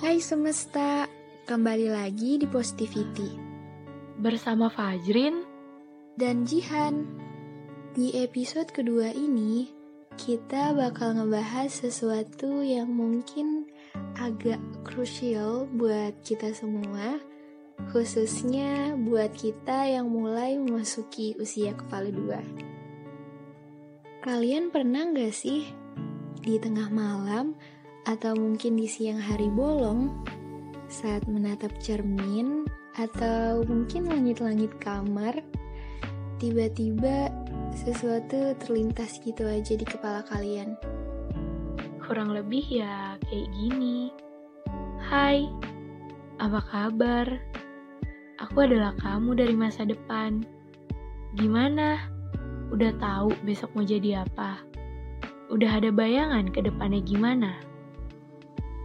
Hai semesta, kembali lagi di Positivity bersama Fajrin dan Jihan. Di episode kedua ini, kita bakal ngebahas sesuatu yang mungkin agak krusial buat kita semua, khususnya buat kita yang mulai memasuki usia kepala dua. Kalian pernah nggak sih di tengah malam atau mungkin di siang hari bolong saat menatap cermin atau mungkin langit-langit kamar tiba-tiba sesuatu terlintas gitu aja di kepala kalian kurang lebih ya kayak gini Hai, apa kabar? Aku adalah kamu dari masa depan Gimana? Udah tahu besok mau jadi apa? Udah ada bayangan ke depannya gimana?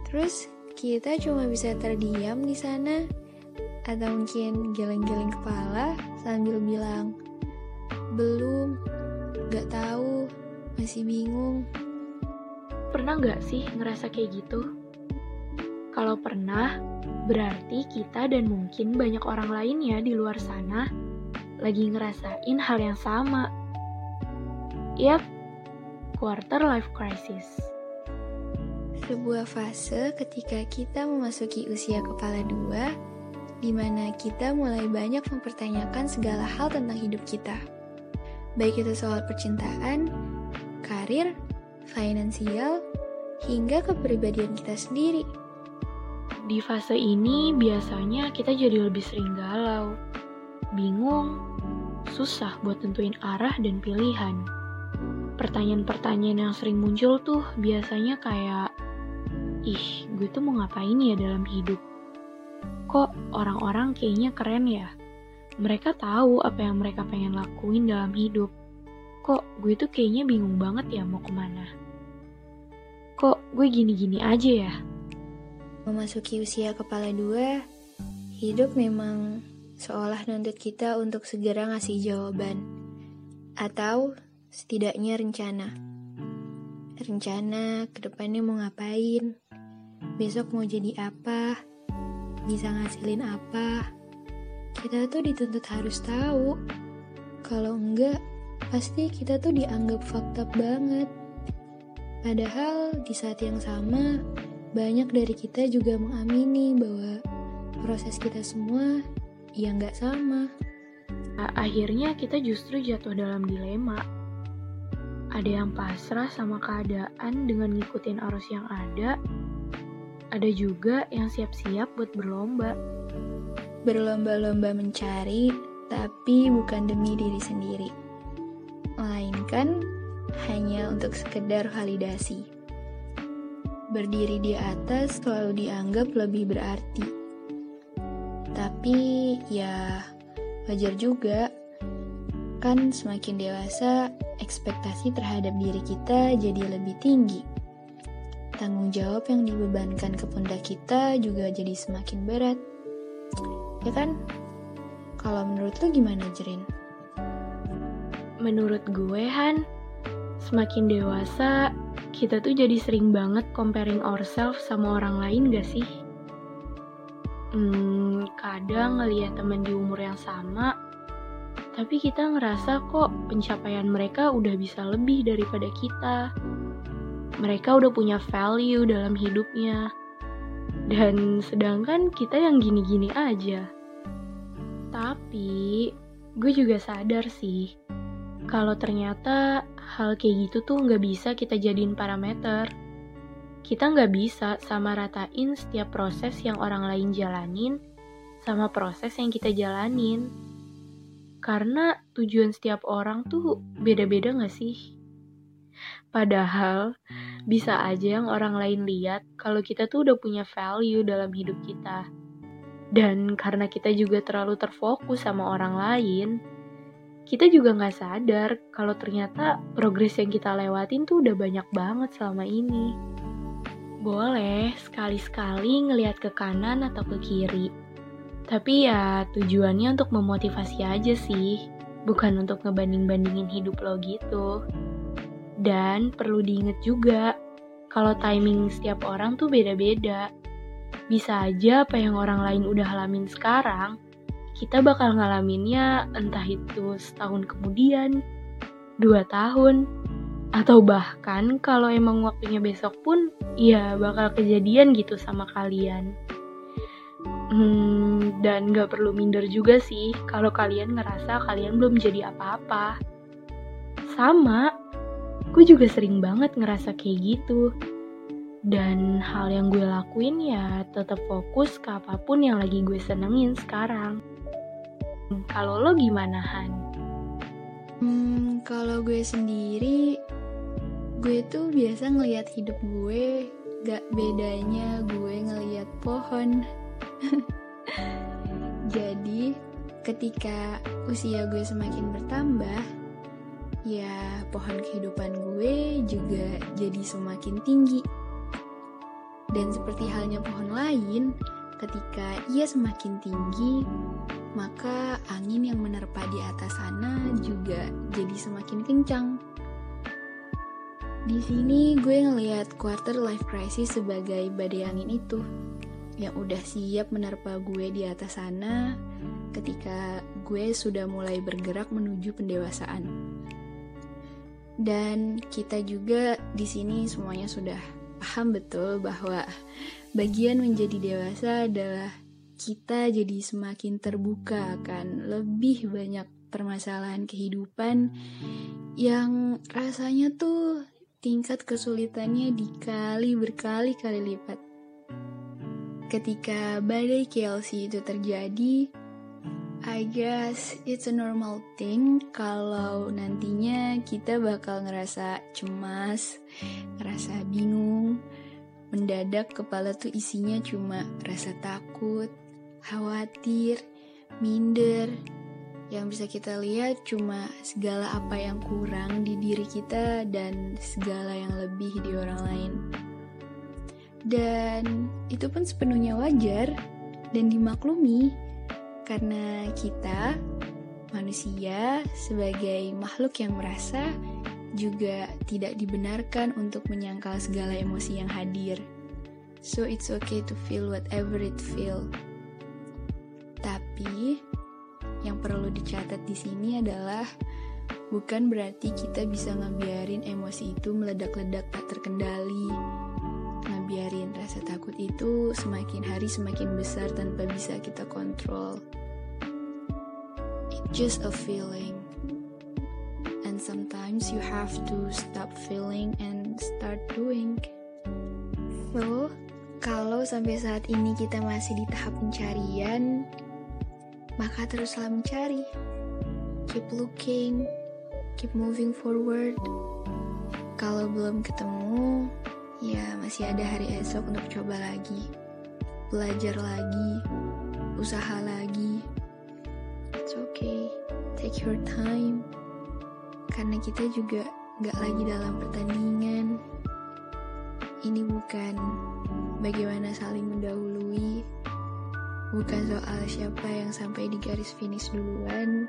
Terus kita cuma bisa terdiam di sana atau mungkin geleng-geleng kepala sambil bilang belum, gak tahu, masih bingung. Pernah gak sih ngerasa kayak gitu? Kalau pernah, berarti kita dan mungkin banyak orang lainnya di luar sana lagi ngerasain hal yang sama. Yap, quarter life crisis sebuah fase ketika kita memasuki usia kepala dua, di mana kita mulai banyak mempertanyakan segala hal tentang hidup kita. Baik itu soal percintaan, karir, finansial, hingga kepribadian kita sendiri. Di fase ini biasanya kita jadi lebih sering galau, bingung, susah buat tentuin arah dan pilihan. Pertanyaan-pertanyaan yang sering muncul tuh biasanya kayak ih gue tuh mau ngapain ya dalam hidup? Kok orang-orang kayaknya keren ya? Mereka tahu apa yang mereka pengen lakuin dalam hidup. Kok gue tuh kayaknya bingung banget ya mau ke mana? Kok gue gini-gini aja ya? Memasuki usia kepala dua, hidup memang seolah nuntut kita untuk segera ngasih jawaban. Atau setidaknya rencana. Rencana ke depannya mau ngapain, besok mau jadi apa, bisa ngasilin apa. Kita tuh dituntut harus tahu. Kalau enggak, pasti kita tuh dianggap fakta banget. Padahal di saat yang sama, banyak dari kita juga mengamini bahwa proses kita semua ya nggak sama. Akhirnya kita justru jatuh dalam dilema. Ada yang pasrah sama keadaan dengan ngikutin arus yang ada, ada juga yang siap-siap buat berlomba. Berlomba-lomba mencari, tapi bukan demi diri sendiri. Melainkan hanya untuk sekedar validasi. Berdiri di atas selalu dianggap lebih berarti. Tapi ya wajar juga. Kan semakin dewasa, ekspektasi terhadap diri kita jadi lebih tinggi tanggung jawab yang dibebankan ke pundak kita juga jadi semakin berat. Ya kan? Kalau menurut lo gimana, Jerin? Menurut gue, Han, semakin dewasa, kita tuh jadi sering banget comparing ourselves sama orang lain gak sih? Hmm, kadang ngeliat temen di umur yang sama, tapi kita ngerasa kok pencapaian mereka udah bisa lebih daripada kita mereka udah punya value dalam hidupnya. Dan sedangkan kita yang gini-gini aja. Tapi gue juga sadar sih, kalau ternyata hal kayak gitu tuh nggak bisa kita jadiin parameter. Kita nggak bisa sama ratain setiap proses yang orang lain jalanin sama proses yang kita jalanin. Karena tujuan setiap orang tuh beda-beda gak sih? Padahal bisa aja yang orang lain lihat kalau kita tuh udah punya value dalam hidup kita. Dan karena kita juga terlalu terfokus sama orang lain, kita juga nggak sadar kalau ternyata progres yang kita lewatin tuh udah banyak banget selama ini. Boleh sekali-sekali ngelihat ke kanan atau ke kiri. Tapi ya tujuannya untuk memotivasi aja sih, bukan untuk ngebanding-bandingin hidup lo gitu. Dan perlu diingat juga, kalau timing setiap orang tuh beda-beda. Bisa aja apa yang orang lain udah alamin sekarang, kita bakal ngalaminnya entah itu setahun kemudian, dua tahun, atau bahkan kalau emang waktunya besok pun, ya bakal kejadian gitu sama kalian. Hmm, dan gak perlu minder juga sih kalau kalian ngerasa kalian belum jadi apa-apa. Sama, gue juga sering banget ngerasa kayak gitu. Dan hal yang gue lakuin ya tetap fokus ke apa pun yang lagi gue senengin sekarang. Kalau lo gimana Han? Hmm, kalau gue sendiri, gue tuh biasa ngelihat hidup gue gak bedanya gue ngelihat pohon. Jadi, ketika usia gue semakin bertambah, ya pohon kehidupan gue juga jadi semakin tinggi. Dan seperti halnya pohon lain, ketika ia semakin tinggi, maka angin yang menerpa di atas sana juga jadi semakin kencang. Di sini gue ngelihat quarter life crisis sebagai badai angin itu yang udah siap menerpa gue di atas sana ketika gue sudah mulai bergerak menuju pendewasaan. Dan kita juga di sini semuanya sudah paham betul bahwa bagian menjadi dewasa adalah kita jadi semakin terbuka akan lebih banyak permasalahan kehidupan yang rasanya tuh tingkat kesulitannya dikali berkali-kali lipat. Ketika badai KLC itu terjadi, I guess it's a normal thing kalau nantinya kita bakal ngerasa cemas, ngerasa bingung, mendadak kepala tuh isinya cuma rasa takut, khawatir, minder. Yang bisa kita lihat cuma segala apa yang kurang di diri kita dan segala yang lebih di orang lain. Dan itu pun sepenuhnya wajar dan dimaklumi karena kita manusia sebagai makhluk yang merasa juga tidak dibenarkan untuk menyangkal segala emosi yang hadir. So it's okay to feel whatever it feel. Tapi yang perlu dicatat di sini adalah bukan berarti kita bisa ngebiarin emosi itu meledak-ledak tak terkendali itu semakin hari semakin besar tanpa bisa kita kontrol. It's just a feeling. And sometimes you have to stop feeling and start doing. So, kalau sampai saat ini kita masih di tahap pencarian, maka teruslah mencari. Keep looking, keep moving forward. Kalau belum ketemu, Ya, masih ada hari esok untuk coba lagi. Belajar lagi, usaha lagi. It's okay, take your time. Karena kita juga gak lagi dalam pertandingan. Ini bukan bagaimana saling mendahului, bukan soal siapa yang sampai di garis finish duluan,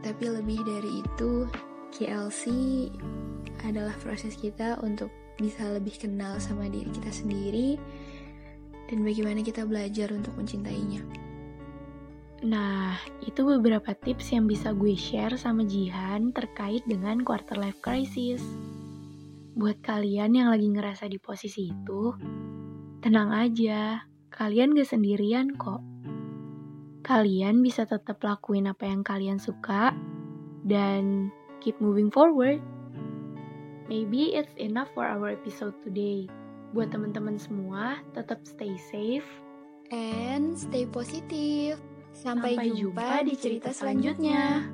tapi lebih dari itu, KLC adalah proses kita untuk bisa lebih kenal sama diri kita sendiri dan bagaimana kita belajar untuk mencintainya. Nah, itu beberapa tips yang bisa gue share sama Jihan terkait dengan quarter life crisis. Buat kalian yang lagi ngerasa di posisi itu, tenang aja, kalian gak sendirian kok. Kalian bisa tetap lakuin apa yang kalian suka dan keep moving forward. Maybe it's enough for our episode today. Buat teman-teman semua, tetap stay safe and stay positif. Sampai, Sampai jumpa, jumpa di cerita selanjutnya.